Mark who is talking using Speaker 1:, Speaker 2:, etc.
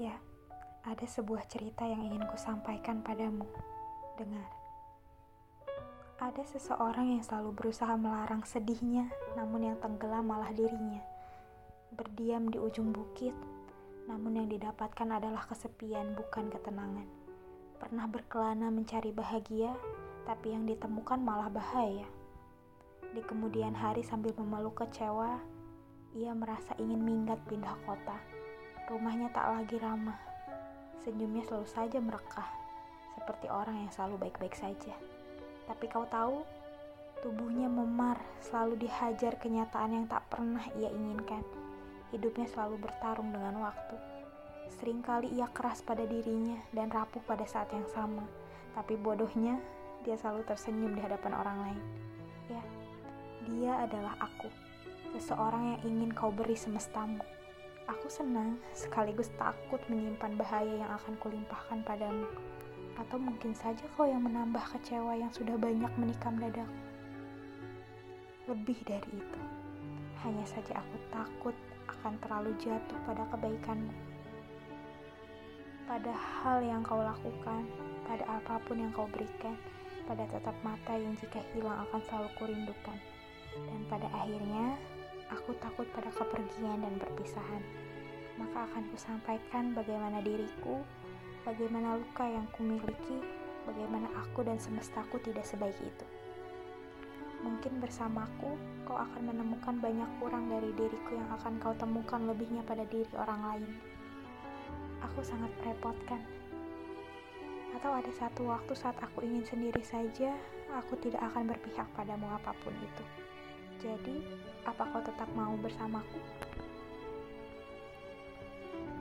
Speaker 1: Ya, ada sebuah cerita yang ingin ku sampaikan padamu. Dengar. Ada seseorang yang selalu berusaha melarang sedihnya, namun yang tenggelam malah dirinya. Berdiam di ujung bukit, namun yang didapatkan adalah kesepian, bukan ketenangan. Pernah berkelana mencari bahagia, tapi yang ditemukan malah bahaya. Di kemudian hari sambil memeluk kecewa, ia merasa ingin minggat pindah kota. Rumahnya tak lagi ramah. Senyumnya selalu saja merekah, seperti orang yang selalu baik-baik saja. Tapi kau tahu, tubuhnya memar, selalu dihajar kenyataan yang tak pernah ia inginkan. Hidupnya selalu bertarung dengan waktu. Seringkali ia keras pada dirinya dan rapuh pada saat yang sama. Tapi bodohnya, dia selalu tersenyum di hadapan orang lain. Ya, dia adalah aku, seseorang yang ingin kau beri semestamu. Aku senang, sekaligus takut menyimpan bahaya yang akan kulimpahkan padamu. Atau mungkin saja kau yang menambah kecewa yang sudah banyak menikam dadaku. Lebih dari itu, hanya saja aku takut akan terlalu jatuh pada kebaikanmu. Pada hal yang kau lakukan, pada apa pun yang kau berikan, pada tatap mata yang jika hilang akan selalu kurindukan. Dan pada akhirnya, aku takut pada kepergian dan perpisahan. Maka akan kusampaikan bagaimana diriku bagaimana luka yang kumiliki, bagaimana aku dan semestaku tidak sebaik itu. Mungkin bersamaku, kau akan menemukan banyak kurang dari diriku yang akan kau temukan lebihnya pada diri orang lain. Aku sangat merepotkan. Atau ada satu waktu saat aku ingin sendiri saja, aku tidak akan berpihak padamu apa pun itu. Jadi, apa kau tetap mau bersamaku?